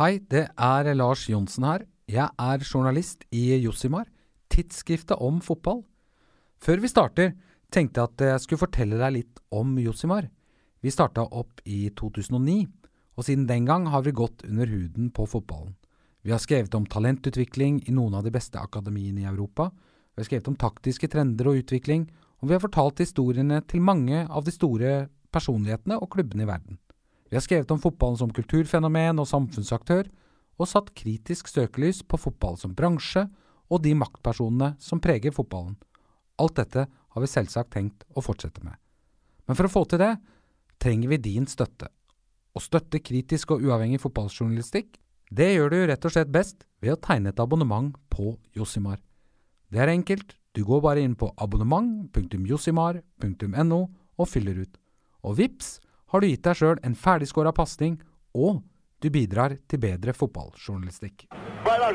Hei, det er Lars Johnsen her. Jeg er journalist i Jossimar, tidsskriftet om fotball. Før vi starter, tenkte jeg at jeg skulle fortelle deg litt om Jossimar. Vi starta opp i 2009, og siden den gang har vi gått under huden på fotballen. Vi har skrevet om talentutvikling i noen av de beste akademiene i Europa, vi har skrevet om taktiske trender og utvikling, og vi har fortalt historiene til mange av de store personlighetene og klubbene i verden. Vi har skrevet om fotballen som kulturfenomen og samfunnsaktør, og satt kritisk søkelys på fotball som bransje og de maktpersonene som preger fotballen. Alt dette har vi selvsagt tenkt å fortsette med. Men for å få til det, trenger vi din støtte. Å støtte kritisk og uavhengig fotballjournalistikk, det gjør du rett og slett best ved å tegne et abonnement på Josimar. Det er enkelt, du går bare inn på abonnement.josimar.no og fyller ut. Og vips har du gitt deg sjøl en ferdigskåra pasning, og du bidrar til bedre fotballjournalistikk. Vai lá,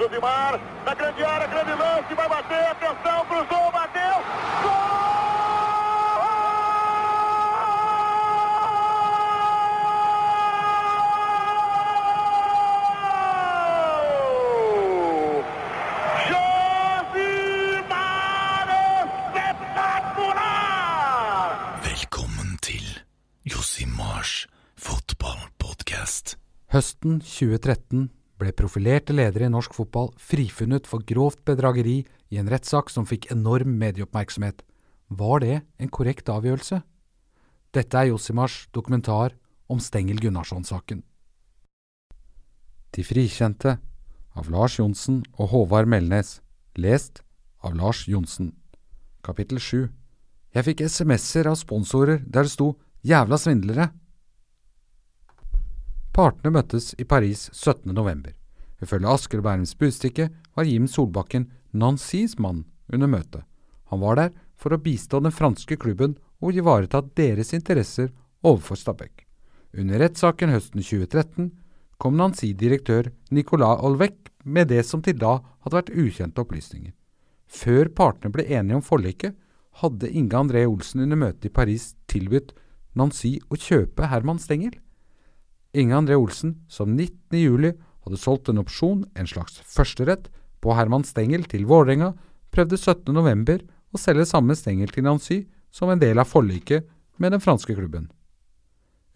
Høsten 2013 ble profilerte ledere i norsk fotball frifunnet for grovt bedrageri i en rettssak som fikk enorm medieoppmerksomhet. Var det en korrekt avgjørelse? Dette er Josimars dokumentar om Stengel Gunnarsson-saken. De frikjente av Lars Johnsen og Håvard Melnes. Lest av Lars Johnsen. Kapittel 7 Jeg fikk SMS-er av sponsorer der det sto 'Jævla svindlere'. Partene møttes i Paris 17. november. Ifølge Asker og Bærums Budstikke var Jim Solbakken Nancys mann under møtet. Han var der for å bistå den franske klubben og ivareta deres interesser overfor Stabæk. Under rettssaken høsten 2013 kom Nancy-direktør Nicolas Olvec med det som til da hadde vært ukjente opplysninger. Før partene ble enige om forliket, hadde Inge André Olsen under møtet i Paris tilbudt Nancy å kjøpe Herman Stengel. Inge André Olsen, som 19. juli hadde solgt en opsjon, en slags førsterett, på Herman Stengel til Vålerenga, prøvde 17. november å selge samme Stengel til Nancy som en del av forliket med den franske klubben.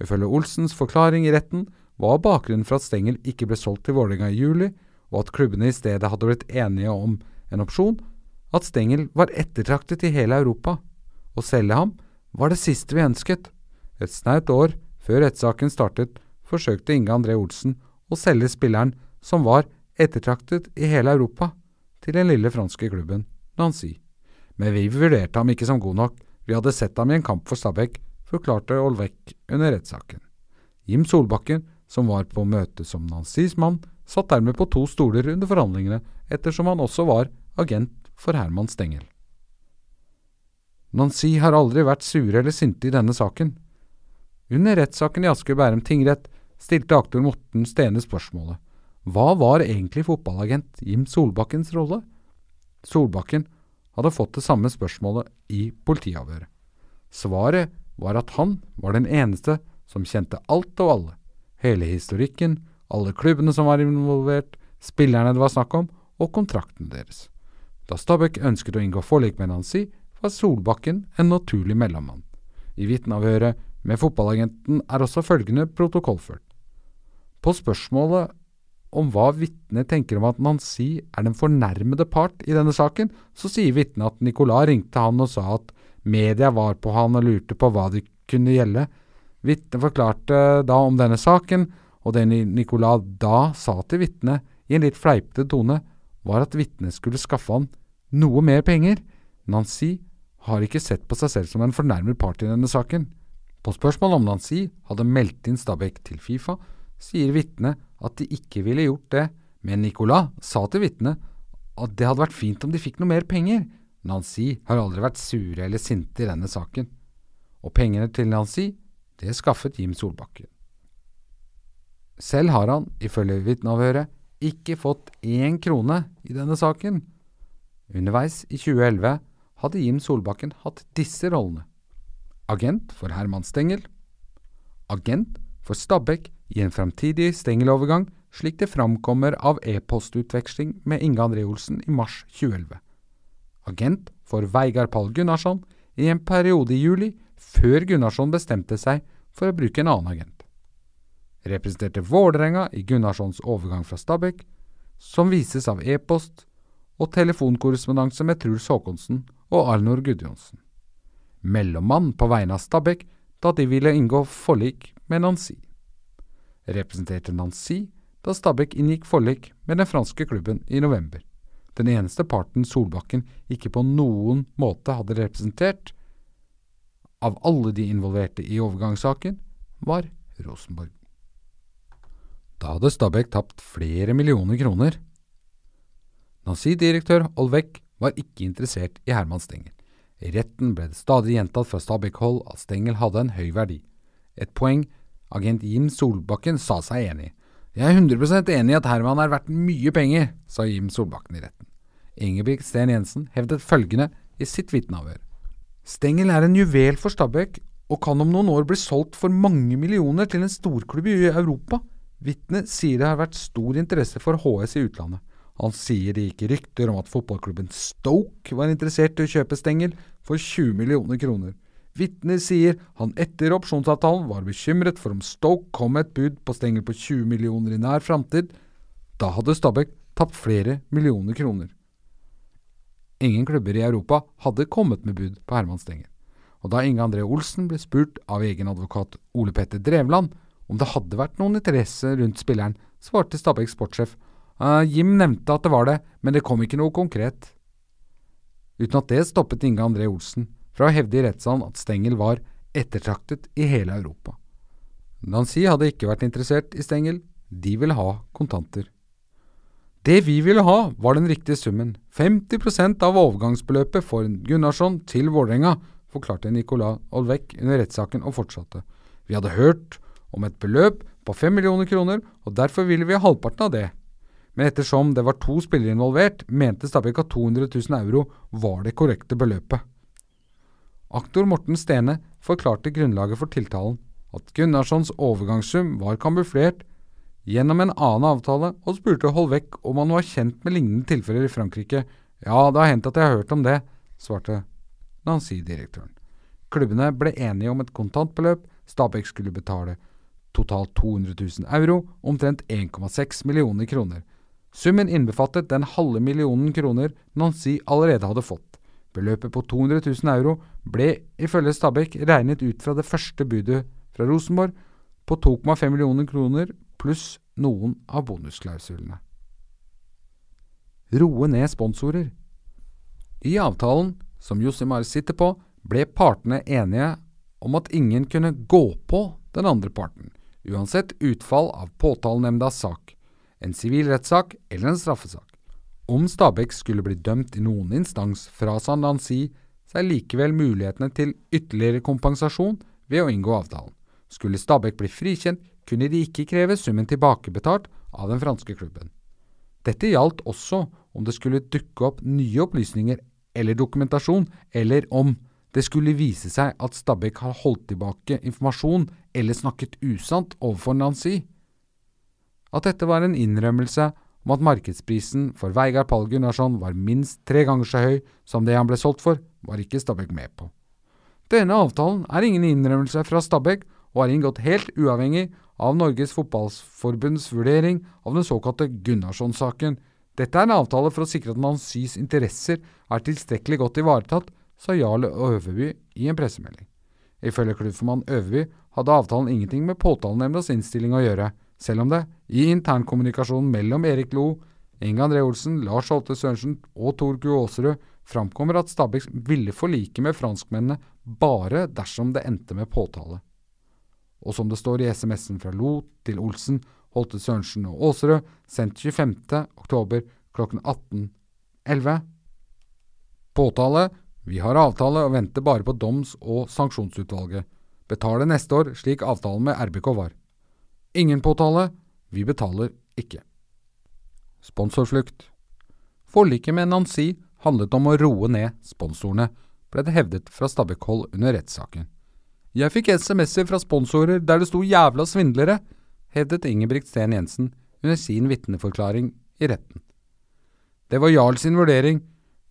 Ifølge Olsens forklaring i retten var bakgrunnen for at Stengel ikke ble solgt til Vålerenga i juli, og at klubbene i stedet hadde blitt enige om en opsjon, at Stengel var ettertraktet i hele Europa. Å selge ham var det siste vi ønsket. Et snaut år før rettssaken startet, forsøkte Inge André Olsen å selge spilleren som var ettertraktet i hele Europa, til den lille franske klubben Nancy. Men vi vurderte ham ikke som god nok, vi hadde sett ham i en kamp for Stabæk, forklarte Olvek under rettssaken. Jim Solbakken, som var på møte som Nancys mann, satt dermed på to stoler under forhandlingene, ettersom han også var agent for Herman Stengel. Nancy har aldri vært sure eller sinte i denne saken. Under rettssaken i Asker Bærum tingrett stilte aktor Morten Stene spørsmålet hva var egentlig fotballagent Jim Solbakkens rolle? Solbakken hadde fått det samme spørsmålet i politiavhøret. Svaret var at han var den eneste som kjente alt og alle, hele historikken, alle klubbene som var involvert, spillerne det var snakk om, og kontraktene deres. Da Stabæk ønsket å inngå forlik med Nancy, var Solbakken en naturlig mellommann. I vitneavhøret med fotballagenten er også følgende protokollført. På spørsmålet om hva vitnet tenker om at Nancy er den fornærmede part i denne saken, så sier vitnet at Nicolas ringte han og sa at media var på han og lurte på hva det kunne gjelde. Vitnet forklarte da om denne saken, og det Nicolas da sa til vitnet i en litt fleipete tone, var at vitnet skulle skaffe han noe mer penger. Nancy har ikke sett på seg selv som en fornærmet part i denne saken. På spørsmål om Nancy hadde meldt inn Stabæk til Fifa, sier vitnet at de ikke ville gjort det, men Nicolas sa til vitnet at det hadde vært fint om de fikk noe mer penger. Nancy har aldri vært sure eller sinte i denne saken. Og pengene til Nancy, det skaffet Jim Solbakken. Selv har han, ifølge vitneavhøret, ikke fått én krone i denne saken. Underveis i 2011 hadde Jim Solbakken hatt disse rollene. Agent for Herman Stengel. Agent for Stabæk i en fremtidig Stengel-overgang slik det framkommer av e-postutveksling med Inge André Olsen i mars 2011. Agent for Veigard Pall Gunnarsson i en periode i juli, før Gunnarsson bestemte seg for å bruke en annen agent. Representerte Vålerenga i Gunnarssons overgang fra Stabæk, som vises av e-post og telefonkorrespondanse med Truls Håkonsen og Arnor Gudjonsen. Mellommann på vegne av Stabæk da de ville inngå forlik med Nancy. Representerte Nancy da Stabæk inngikk forlik med den franske klubben i november. Den eneste parten Solbakken ikke på noen måte hadde representert av alle de involverte i overgangssaken, var Rosenborg. Da hadde Stabæk tapt flere millioner kroner. Nancy-direktør Olvek var ikke interessert i Herman Stengel. I retten ble det stadig gjentatt fra Stabæk-hold at Stengel hadde en høy verdi. Et poeng agent Jim Solbakken sa seg enig. Jeg er 100 enig i at Herman er verdt mye penger, sa Jim Solbakken i retten. Ingebrigt Sten Jensen hevdet følgende i sitt vitneavhør. Stengel er en juvel for Stabæk, og kan om noen år bli solgt for mange millioner til en storklubb i Europa. Vitnet sier det har vært stor interesse for HS i utlandet. Han sier det gikk rykter om at fotballklubben Stoke var interessert i å kjøpe Stengel for 20 millioner kroner. Vitner sier han etter opsjonsavtalen var bekymret for om Stoke kom med et bud på Stengel på 20 millioner i nær framtid. Da hadde Stabæk tapt flere millioner kroner. Ingen klubber i Europa hadde kommet med bud på Herman Stengel. Og da Inge André Olsen ble spurt av egen advokat Ole Petter Drevland om det hadde vært noen interesse rundt spilleren, svarte Stabæks sportssjef Uh, Jim nevnte at det var det, men det kom ikke noe konkret. Uten at det stoppet Inge André Olsen fra å hevde i rettssalen at Stengel var ettertraktet i hele Europa. Nancy hadde ikke vært interessert i Stengel, de ville ha kontanter. Det vi ville ha, var den riktige summen, 50% av overgangsbeløpet for Gunnarsson til Vålerenga, forklarte Nicolas Olvek under rettssaken og fortsatte. Vi hadde hørt om et beløp på fem millioner kroner, og derfor ville vi ha halvparten av det. Men ettersom det var to spillere involvert, mente Stabæk at 200 000 euro var det korrekte beløpet. Aktor Morten Stene forklarte grunnlaget for tiltalen, at Gunnarssons overgangssum var kamuflert gjennom en annen avtale, og spurte Holvek om han var kjent med lignende tilfeller i Frankrike. Ja, det har hendt at jeg har hørt om det, svarte Nancy-direktøren. Klubbene ble enige om et kontantbeløp, Stabæk skulle betale totalt 200 000 euro, omtrent 1,6 millioner kroner. Summen innbefattet den halve millionen kroner Nancy allerede hadde fått. Beløpet på 200 000 euro ble ifølge Stabæk regnet ut fra det første budet fra Rosenborg på 2,5 millioner kroner pluss noen av bonusklausulene. Roe ned sponsorer I avtalen som Josimar sitter på, ble partene enige om at ingen kunne gå på den andre parten, uansett utfall av påtalenemndas sak en sivil rettssak eller en straffesak. Om Stabæk skulle bli dømt i noen instans, frasa Nancy seg likevel mulighetene til ytterligere kompensasjon ved å inngå avtalen. Skulle Stabæk bli frikjent, kunne de ikke kreve summen tilbakebetalt av den franske klubben. Dette gjaldt også om det skulle dukke opp nye opplysninger eller dokumentasjon, eller om det skulle vise seg at Stabæk har holdt tilbake informasjon eller snakket usant overfor Nancy. At dette var en innrømmelse om at markedsprisen for Veigar Pall Gunnarsson var minst tre ganger så høy som det han ble solgt for, var ikke Stabæk med på. Denne avtalen er ingen innrømmelse fra Stabæk, og er inngått helt uavhengig av Norges Fotballforbunds vurdering av den såkalte Gunnarsson-saken. Dette er en avtale for å sikre at Nansys interesser er tilstrekkelig godt ivaretatt, sa Jarl Øverby i en pressemelding. Ifølge klubbformann Øverby hadde avtalen ingenting med påtalenemndas innstilling å gjøre selv om det i internkommunikasjonen mellom Erik Lo, Inge André Olsen, Lars Holte Sørensen og Tor Gu Aasrud framkommer at Stabæk ville forlike med franskmennene bare dersom det endte med påtale. Og som det står i SMS-en fra Lo til Olsen, Holte Sørensen og Aasrud, sendt 25. oktober klokken 18.11. Påtale Vi har avtale og venter bare på doms- og sanksjonsutvalget. Betale neste år, slik avtalen med RBK var. Ingen påtale, vi betaler ikke. Sponsorflukt Forliket med Nancy handlet om å roe ned sponsorene, ble det hevdet fra Stabæk-hold under rettssaken. Jeg fikk SMS-er fra sponsorer der det sto 'jævla svindlere', hevdet Ingebrigt Sten Jensen under sin vitneforklaring i retten. Det var Jarl sin vurdering,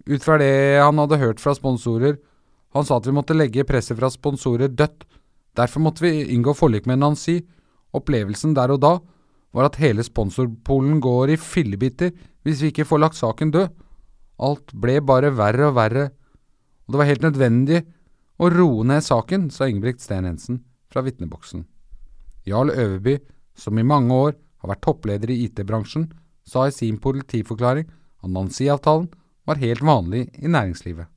ut fra det han hadde hørt fra sponsorer. Han sa at vi måtte legge presset fra sponsorer dødt. Derfor måtte vi inngå forlik med Nancy. Opplevelsen der og da var at hele sponsorpolen går i fillebiter hvis vi ikke får lagt saken død. Alt ble bare verre og verre, og det var helt nødvendig å roe ned saken, sa Ingebrigt Sten Hensen fra vitneboksen. Jarl Øverby, som i mange år har vært toppleder i IT-bransjen, sa i sin politiforklaring at Nancy-avtalen var helt vanlig i næringslivet.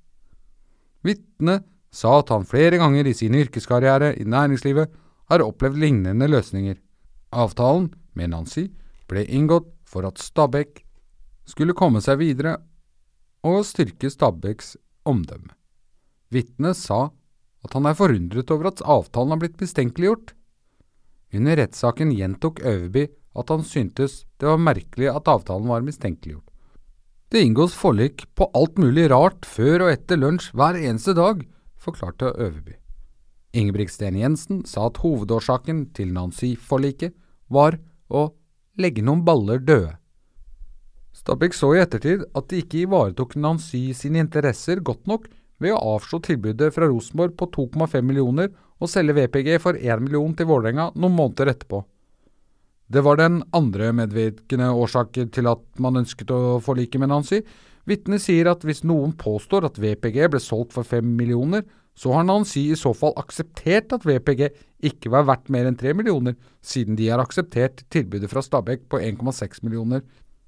Vitnet sa at han flere ganger i sin yrkeskarriere i næringslivet har opplevd lignende løsninger. Avtalen med Nancy ble inngått for at Stabæk skulle komme seg videre og styrke Stabæks omdømme. Vitnet sa at han er forundret over at avtalen har blitt mistenkeliggjort. Under rettssaken gjentok Øverby at han syntes det var merkelig at avtalen var mistenkeliggjort. Det inngås forlik på alt mulig rart før og etter lunsj hver eneste dag, forklarte Øverby. Ingebrigtsen Jensen sa at hovedårsaken til Nancy-forliket var å legge noen baller døde. Stabæk så i ettertid at de ikke ivaretok Nancy sine interesser godt nok ved å avslå tilbudet fra Rosenborg på 2,5 millioner og selge VPG for 1 million til Vålerenga noen måneder etterpå. Det var den andre medvirkende årsaken til at man ønsket å forlike med Nancy. Vitnet sier at hvis noen påstår at VPG ble solgt for 5 millioner, så har Nancy i så fall akseptert at VPG ikke var verdt mer enn 3 millioner, siden de har akseptert tilbudet fra Stabæk på 1,6 millioner.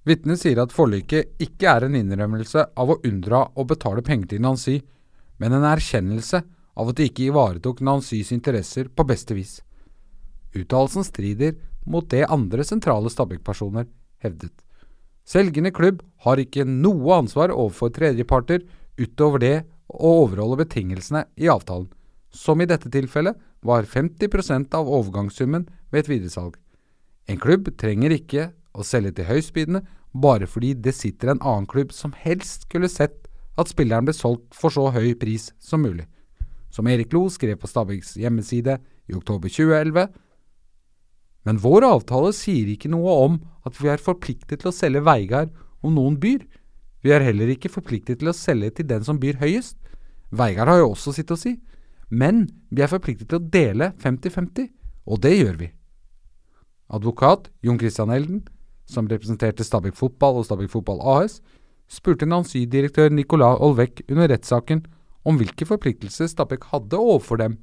Vitnet sier at forliket ikke er en innrømmelse av å unndra å betale penger til Nancy, men en erkjennelse av at de ikke ivaretok Nancys interesser på beste vis. Uttalelsen strider mot det andre sentrale Stabæk-personer hevdet. Selgende klubb har ikke noe ansvar overfor tredjeparter utover det å overholde betingelsene i avtalen, som i dette tilfellet var 50% av overgangssummen ved et videresalg. En klubb trenger ikke å selge til høystbydende bare fordi det sitter en annen klubb som helst skulle sett at spilleren ble solgt for så høy pris som mulig. Som Erik Lo skrev på Stabæks hjemmeside i oktober 2011, men vår avtale sier ikke noe om at vi er forpliktet til å selge Veigard om noen byr. Vi er heller ikke forpliktet til å selge til den som byr høyest. Veigard har jo også sitt å si. Men vi er forpliktet til å dele 50-50, og det gjør vi. Advokat Jon Christian Elden, som representerte Stabæk Fotball og Stabæk Fotball AS, spurte Nancy-direktør Nicolas Olvek under rettssaken om hvilke forpliktelser Stabæk hadde overfor dem,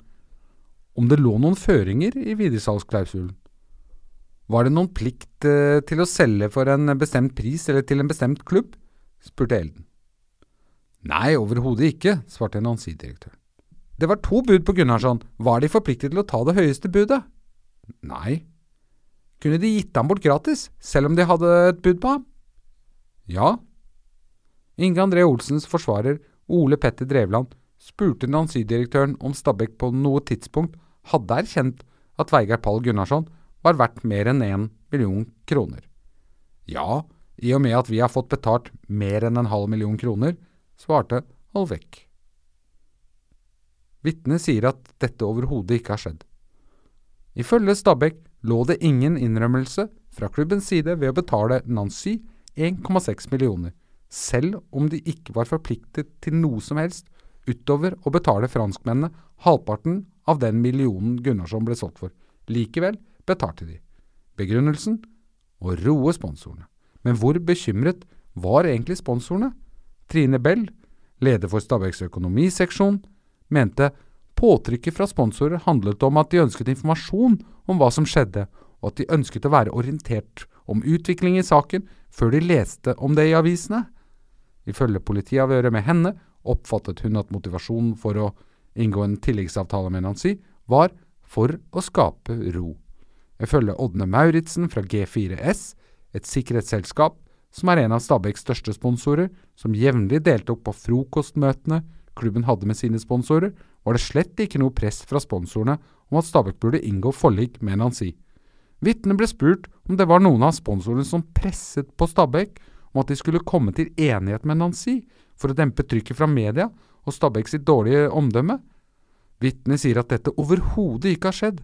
om det lå noen føringer i videresalgsklausulen. Var det noen plikt eh, til å selge for en bestemt pris eller til en bestemt klubb? Spurte Elden. Nei, overhodet ikke, svarte Nancy-direktøren. Det var to bud på Gunnarsson, var de forpliktet til å ta det høyeste budet? Nei. Kunne de gitt ham bort gratis, selv om de hadde et bud på ham? Ja. Inge André Olsens forsvarer, Ole Petter Drevland, spurte Nancy-direktøren om Stabæk på noe tidspunkt hadde erkjent at Veigard Pall Gunnarsson var verdt mer enn én million kroner. Ja, i og med at vi har fått betalt mer enn en halv million kroner, svarte Olvek. Vitnet sier at dette overhodet ikke har skjedd. Ifølge Stabæk lå det ingen innrømmelse fra klubbens side ved å betale Nancy 1,6 millioner, selv om de ikke var forpliktet til noe som helst utover å betale franskmennene halvparten av den millionen Gunnarsson ble solgt for. Likevel betalte de. Begrunnelsen? Å roe sponsorene. Men hvor bekymret var egentlig sponsorene? Trine Bell, leder for Stabæks økonomiseksjon, mente påtrykket fra sponsorer handlet om at de ønsket informasjon om hva som skjedde, og at de ønsket å være orientert om utvikling i saken før de leste om det i avisene. Ifølge politiavhøret med henne oppfattet hun at motivasjonen for å inngå en tilleggsavtale med Nancy var for å skape ro. Ifølge Ådne Mauritzen fra G4S, et sikkerhetsselskap som er en av Stabæks største sponsorer, som jevnlig deltok på frokostmøtene klubben hadde med sine sponsorer, var det slett ikke noe press fra sponsorene om at Stabæk burde inngå forlik med Nancy. Vitnet ble spurt om det var noen av sponsorene som presset på Stabæk om at de skulle komme til enighet med Nancy for å dempe trykket fra media og Stabæk sitt dårlige omdømme. Vitnet sier at dette overhodet ikke har skjedd,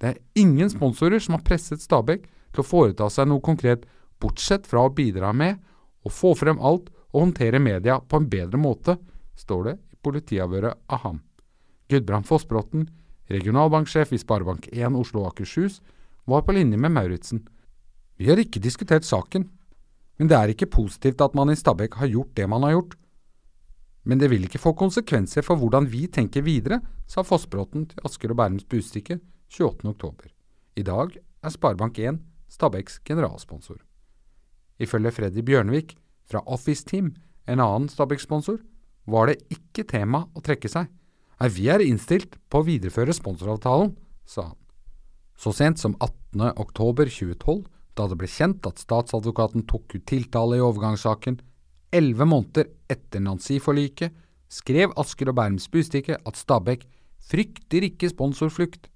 det er ingen sponsorer som har presset Stabæk til å foreta seg noe konkret, bortsett fra å bidra med å få frem alt og håndtere media på en bedre måte, står det i politiavhøret av ham. Gudbrand Fossbråten, regionalbanksjef i Sparebank1 Oslo og Akershus, var på linje med Mauritzen. Vi har ikke diskutert saken, men det er ikke positivt at man i Stabæk har gjort det man har gjort. Men det vil ikke få konsekvenser for hvordan vi tenker videre, sa Fossbråten til Asker og Bærums Bustikke 28.10. I dag er Sparebank1 Stabæks generalsponsor. Ifølge Freddy Bjørnevik fra Office Team, en annen Stabæk-sponsor, var det ikke tema å trekke seg. Nei, vi er innstilt på å videreføre sponsoravtalen, sa han. Så sent som 18.10.2012, da det ble kjent at statsadvokaten tok ut tiltale i overgangssaken, elleve måneder etter Nancy-forliket, skrev Asker og Bærums Bustikke at Stabæk frykter ikke sponsorflukt.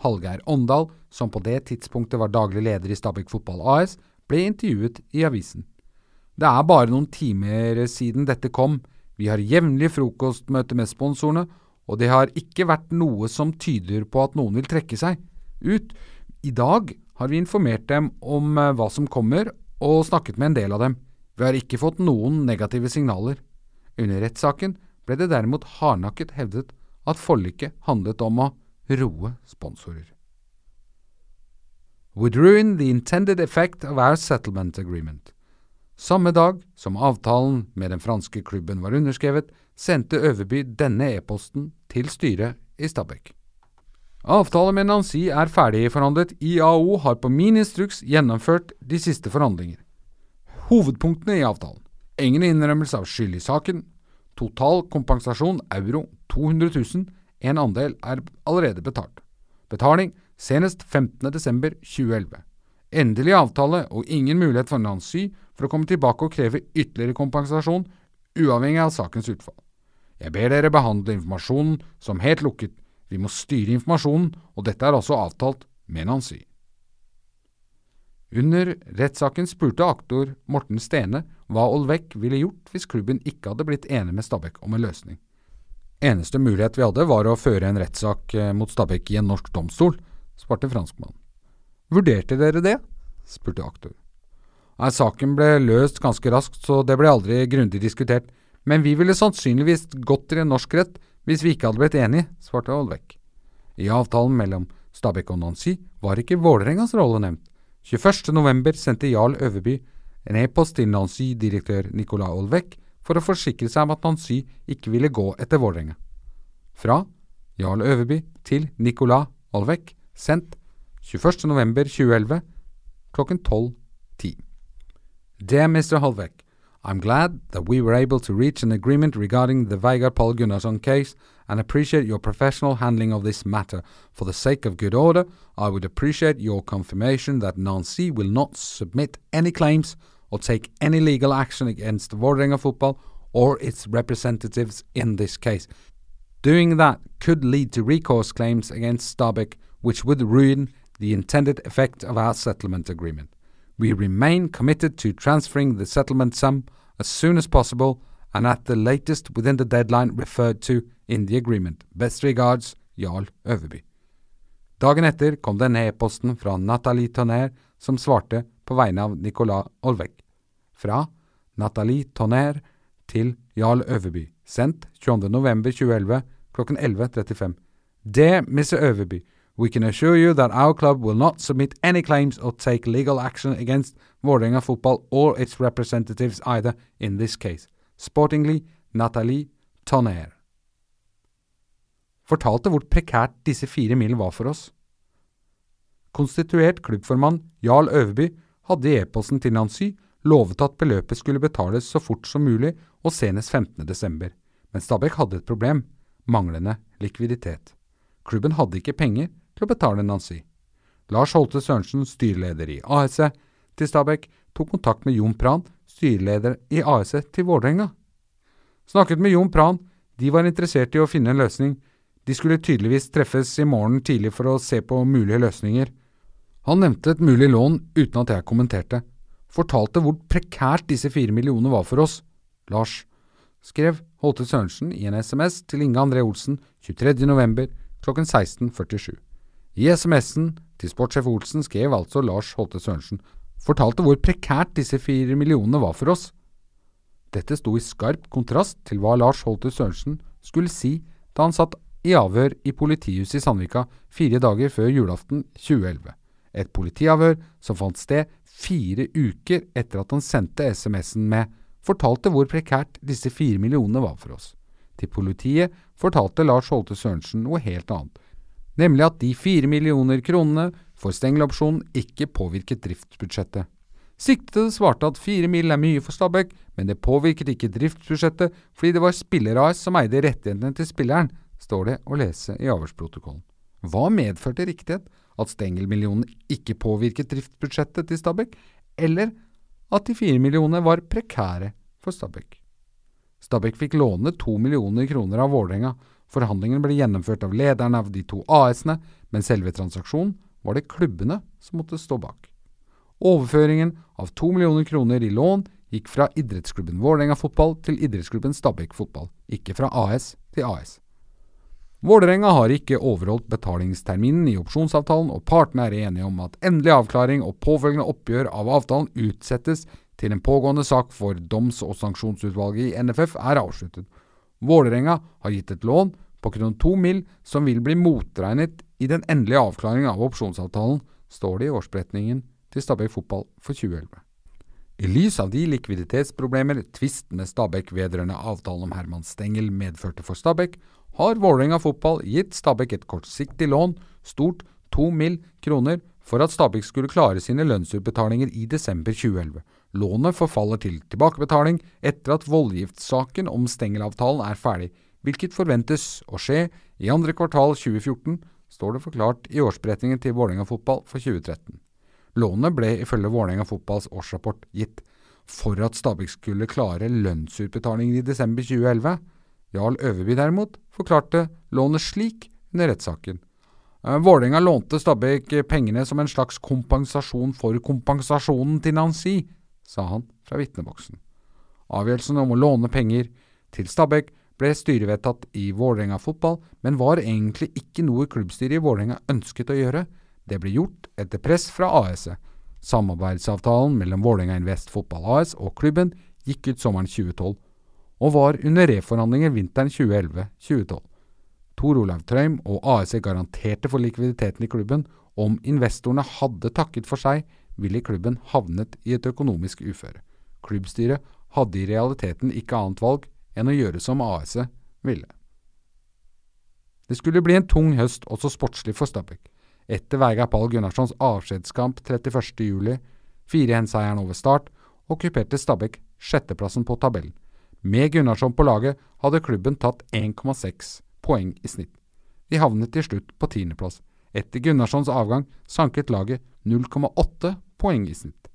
Hallgeir Åndal, som på det tidspunktet var daglig leder i Stabæk Fotball AS, ble intervjuet i avisen. Det er bare noen timer siden dette kom, vi har jevnlig frokostmøte med sponsorene, og det har ikke vært noe som tyder på at noen vil trekke seg ut. I dag har vi informert dem om eh, hva som kommer, og snakket med en del av dem. Vi har ikke fått noen negative signaler. Under rettssaken ble det derimot hardnakket hevdet at forliket handlet om å roe sponsorer. Would ruin the intended effect of our settlement agreement. Samme dag som avtalen med den franske klubben var underskrevet, sendte Øverby denne e-posten til styret i Stabæk. Avtale med Nancy er ferdigforhandlet. IAO har på min instruks gjennomført de siste forhandlinger. Hovedpunktene i avtalen. Ingen innrømmelse av skyld i saken. Total kompensasjon euro 200 000. En andel er allerede betalt. Betaling senest 15.12.2011. Endelig avtale og ingen mulighet for Nancy for å komme tilbake og kreve ytterligere kompensasjon, uavhengig av sakens utfall. Jeg ber dere behandle informasjonen som helt lukket. Vi må styre informasjonen, og dette er også avtalt med Nancy. Under rettssaken spurte aktor Morten Stene hva Olvek ville gjort hvis klubben ikke hadde blitt enig med Stabæk om en løsning. Eneste mulighet vi hadde var å føre en rettssak eh, mot Stabæk i en norsk domstol, svarte franskmannen. Vurderte dere det? spurte aktor. Nei, saken ble løst ganske raskt, så det ble aldri grundig diskutert, men vi ville sannsynligvis gått til en norsk rett hvis vi ikke hadde blitt enige, svarte Olvek. I avtalen mellom Stabæk og Nancy var ikke Vålerengas rolle nevnt. 21.11 sendte Jarl Øverby en e-post til Nancy-direktør Nicolai Olvek for å forsikre seg om at Nancy ikke ville gå etter Vålerenga. Fra Jarl Øverby til Nicolas Olvek, sendt 21.11.2011 klokken 12.10. Dear Mr. Holvek, I'm glad that we were able to reach an agreement regarding the Veigar Paul Gunnarsson case and appreciate your professional handling of this matter. For the sake of good order, I would appreciate your confirmation that Nancy will not submit any claims or take any legal action against Vålerenga Football or its representatives in this case. Doing that could lead to recourse claims against Stabæk, which would ruin the intended effect of our settlement agreement. We remain committed to transferring the settlement sum as soon as possible and at the latest within the deadline referred to in the agreement. Best regards, Jarl Øverby. Dagen etter kom denne e-posten fra Nathalie Tonner, som svarte på vegne av Nicolas Olvek. Fra Nathalie Tonner til Jarl Øverby, sendt 22.11.2011 klokken 11.35. Dear Mr. Øverby, We can assure you that our club will not submit any claims or take legal action against Vålerenga Football or its representatives either in this case. Sportingly, Nathalie Tonner. Fortalte hvor prekært disse fire mil var for oss. Konstituert klubbformann Jarl Øverby hadde i e-posten til Nancy lovet at beløpet skulle betales så fort som mulig og senest 15.12., men Stabæk hadde et problem – manglende likviditet. Klubben hadde ikke penger til å betale Nancy. Lars Holte Sørensen, styreleder i ASE til Stabæk, tok kontakt med Jon Pran, styreleder i ASE til Vålerenga. Snakket med Jon Pran, de var interessert i å finne en løsning. De skulle tydeligvis treffes i morgen tidlig for å se på mulige løsninger. Han nevnte et mulig lån uten at jeg kommenterte. Fortalte hvor prekært disse fire millionene var for oss. Lars, skrev Holte Sørensen i en SMS til Inge André Olsen 23. november klokken 16.47. I SMS-en Til sportssjef Olsen skrev altså Lars Holte Sørensen, fortalte hvor prekært disse fire millionene var for oss. Dette sto i skarp kontrast til hva Lars Holte Sørensen skulle si da han satt i avhør i politihuset i Sandvika fire dager før julaften 2011. Et politiavhør som fant sted fire uker etter at han sendte SMS-en med fortalte hvor prekært disse fire millionene var for oss. Til politiet fortalte Lars Holte Sørensen noe helt annet, nemlig at de fire millioner kronene for stengelopsjonen ikke påvirket driftsbudsjettet. Siktede svarte at fire mil er mye for Stabæk, men det påvirket ikke driftsbudsjettet fordi det var Spiller-AS som eide rettighetene til spilleren, står det å lese i avhørsprotokollen. Hva medførte riktighet? At Stengel-millionene ikke påvirket driftsbudsjettet til Stabæk, eller at de fire millionene var prekære for Stabæk? Stabæk fikk låne to millioner kroner av Vålerenga. Forhandlingene ble gjennomført av lederne av de to AS-ene, men selve transaksjonen var det klubbene som måtte stå bak. Overføringen av to millioner kroner i lån gikk fra idrettsklubben Vålerenga fotball til idrettsklubben Stabæk fotball, ikke fra AS til AS. Vålerenga har ikke overholdt betalingsterminen i opsjonsavtalen, og partene er enige om at endelig avklaring og påfølgende oppgjør av avtalen utsettes til en pågående sak for doms- og sanksjonsutvalget i NFF er avsluttet. Vålerenga har gitt et lån på kroner to mil som vil bli motregnet i den endelige avklaringen av opsjonsavtalen, står det i årsberetningen til Stabæk fotball for 2011. I lys av de likviditetsproblemer tvisten med Stabæk vedrørende avtalen om Herman Stengel medførte for Stabæk, har Vålerenga fotball gitt Stabæk et kortsiktig lån, stort to mill. kroner, for at Stabæk skulle klare sine lønnsutbetalinger i desember 2011. Lånet forfaller til tilbakebetaling etter at voldgiftssaken om Stengel-avtalen er ferdig, hvilket forventes å skje i andre kvartal 2014, står det forklart i årsberetningen til Vålerenga fotball for 2013. Lånet ble ifølge Vålerenga fotballs årsrapport gitt for at Stabæk skulle klare lønnsutbetalingen i desember 2011. Jarl Øverby derimot forklarte lånet slik under rettssaken. Eh, Vålerenga lånte Stabæk pengene som en slags kompensasjon for kompensasjonen til Nancy, sa han fra vitneboksen. Avgjørelsen om å låne penger til Stabæk ble styrevedtatt i Vålerenga fotball, men var egentlig ikke noe klubbstyret i Vålerenga ønsket å gjøre. Det ble gjort etter press fra AS-et. Samarbeidsavtalen mellom Vålerenga Invest Fotball AS og klubben gikk ut sommeren 2012, og var under reforhandlinger vinteren 2011-2012. Tor Olav Trøim og ASE garanterte for likviditeten i klubben. Om investorene hadde takket for seg, ville klubben havnet i et økonomisk uføre. Klubbstyret hadde i realiteten ikke annet valg enn å gjøre som ASE ville. Det skulle bli en tung høst også sportslig for Stabæk. Etter Veigar Pall Gunnarssons avskjedskamp 31.07, 4-1-seieren over Start, okkuperte Stabæk sjetteplassen på tabellen. Med Gunnarsson på laget hadde klubben tatt 1,6 poeng i snitt. De havnet til slutt på tiendeplass. Etter Gunnarssons avgang sanket laget 0,8 poeng i snitt.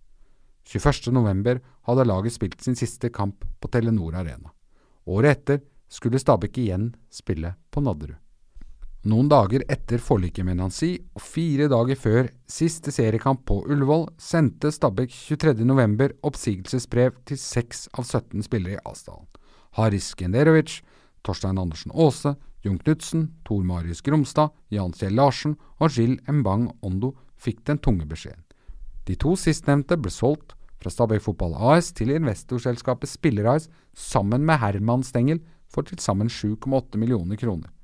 21.11 hadde laget spilt sin siste kamp på Telenor Arena. Året etter skulle Stabæk igjen spille på Nadderud. Noen dager etter forliket med Nancy, og fire dager før siste seriekamp på Ullevål, sendte Stabæk 23.11 oppsigelsesbrev til seks av 17 spillere i Asdalen. Haris Genderovic, Torstein Andersen Aase, Jon Knutsen, Tor Marius Gromstad, Jan Kjell Larsen og Jill Mbang Ondo fikk den tunge beskjeden. De to sistnevnte ble solgt fra Stabæk Fotball AS til investorselskapet Spiller-AS sammen med Herman Stengel for til sammen 7,8 millioner kroner.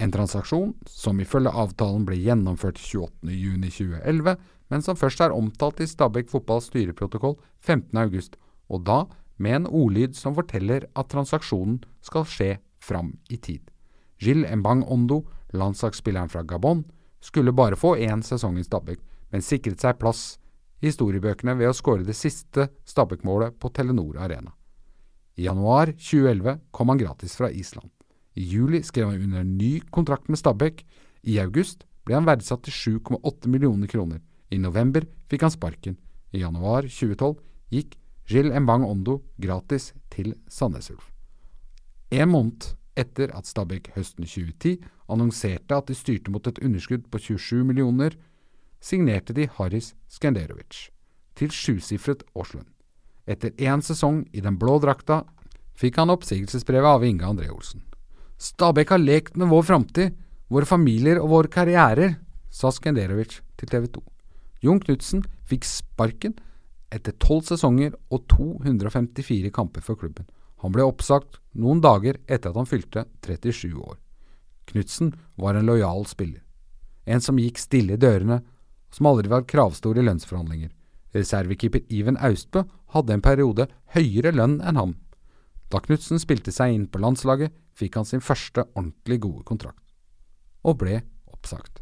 En transaksjon som ifølge avtalen ble gjennomført 28.6.2011, men som først er omtalt i Stabæk Fotballs styreprotokoll 15.8, og da med en ordlyd som forteller at transaksjonen skal skje fram i tid. Gilles Mbang Ondo, landslagsspilleren fra Gabon, skulle bare få én sesong i Stabæk, men sikret seg plass i historiebøkene ved å skåre det siste Stabæk-målet på Telenor Arena. I januar 2011 kom han gratis fra Island. I juli skrev han under en ny kontrakt med Stabæk. I august ble han verdsatt til 7,8 millioner kroner. I november fikk han sparken. I januar 2012 gikk Gilles Mbang Ondo gratis til Sandnes Ulf. En måned etter at Stabæk høsten 2010 annonserte at de styrte mot et underskudd på 27 millioner signerte de Haris Skanderovic til sjusifret årslønn. Etter én sesong i den blå drakta fikk han oppsigelsesbrevet av Inge André Olsen. Stabæk har lekt med vår framtid, våre familier og våre karrierer, sa Skenderovic til TV 2. Jon Knutsen fikk sparken etter tolv sesonger og 254 kamper for klubben. Han ble oppsagt noen dager etter at han fylte 37 år. Knutsen var en lojal spiller. En som gikk stille i dørene, som aldri var kravstor i lønnsforhandlinger. Reservekeeper Iven Austbø hadde en periode høyere lønn enn ham. Da Knutsen spilte seg inn på landslaget, fikk han sin første ordentlig gode kontrakt, og ble oppsagt.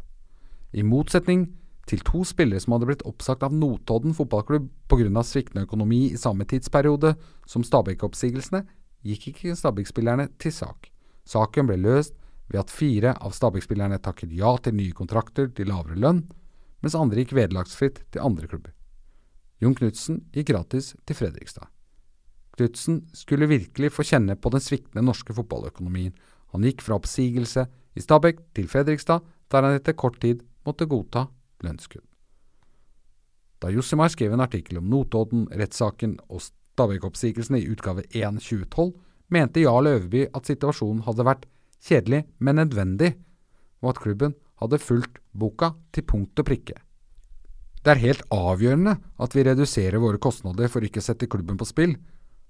I motsetning til to spillere som hadde blitt oppsagt av Notodden fotballklubb pga. sviktende økonomi i samme tidsperiode som Stabæk-oppsigelsene, gikk ikke Stabæk-spillerne til sak. Saken ble løst ved at fire av Stabæk-spillerne takket ja til nye kontrakter til lavere lønn, mens andre gikk vederlagsfritt til andre klubber. Jon Knutsen gikk gratis til Fredrikstad. Knutsen skulle virkelig få kjenne på den sviktende norske fotballøkonomien. Han gikk fra oppsigelse i Stabæk til Fredrikstad, der han etter kort tid måtte godta lønnskudd. Da Jossimar skrev en artikkel om Notodden, rettssaken og Stabæk-oppsigelsene i utgave 1 2012, mente Jarl Øverby at situasjonen hadde vært kjedelig, men nødvendig, og at klubben hadde fulgt boka til punkt og prikke. Det er helt avgjørende at vi reduserer våre kostnader for ikke å sette klubben på spill.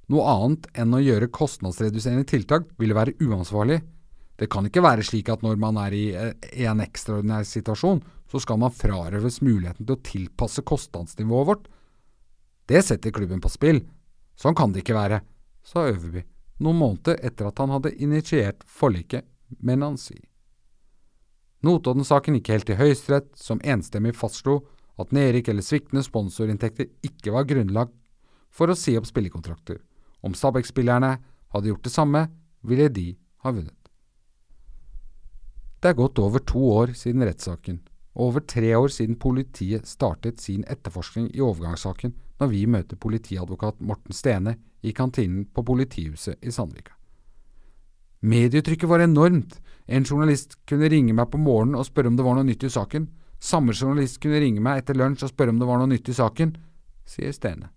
Noe annet enn å gjøre kostnadsreduserende tiltak ville være uansvarlig. Det kan ikke være slik at når man er i en ekstraordinær situasjon, så skal man frarøves muligheten til å tilpasse kostnadsnivået vårt. Det setter klubben på spill. Sånn kan det ikke være, sa Øverby noen måneder etter at han hadde initiert forliket med Nancy. Notodden-saken gikk helt til Høyesterett, som enstemmig fastslo at nedrykk eller sviktende sponsorinntekter ikke var grunnlag for å si opp spillekontrakter. Om Stabæk-spillerne hadde gjort det samme, ville de ha vunnet. Det er gått over to år siden rettssaken, og over tre år siden politiet startet sin etterforskning i overgangssaken når vi møter politiadvokat Morten Stene i kantinen på politihuset i Sandvika. Medietrykket var enormt. En journalist kunne ringe meg på morgenen og spørre om det var noe nytt i saken. Samme journalist kunne ringe meg etter lunsj og spørre om det var noe nytt i saken, sier Stene.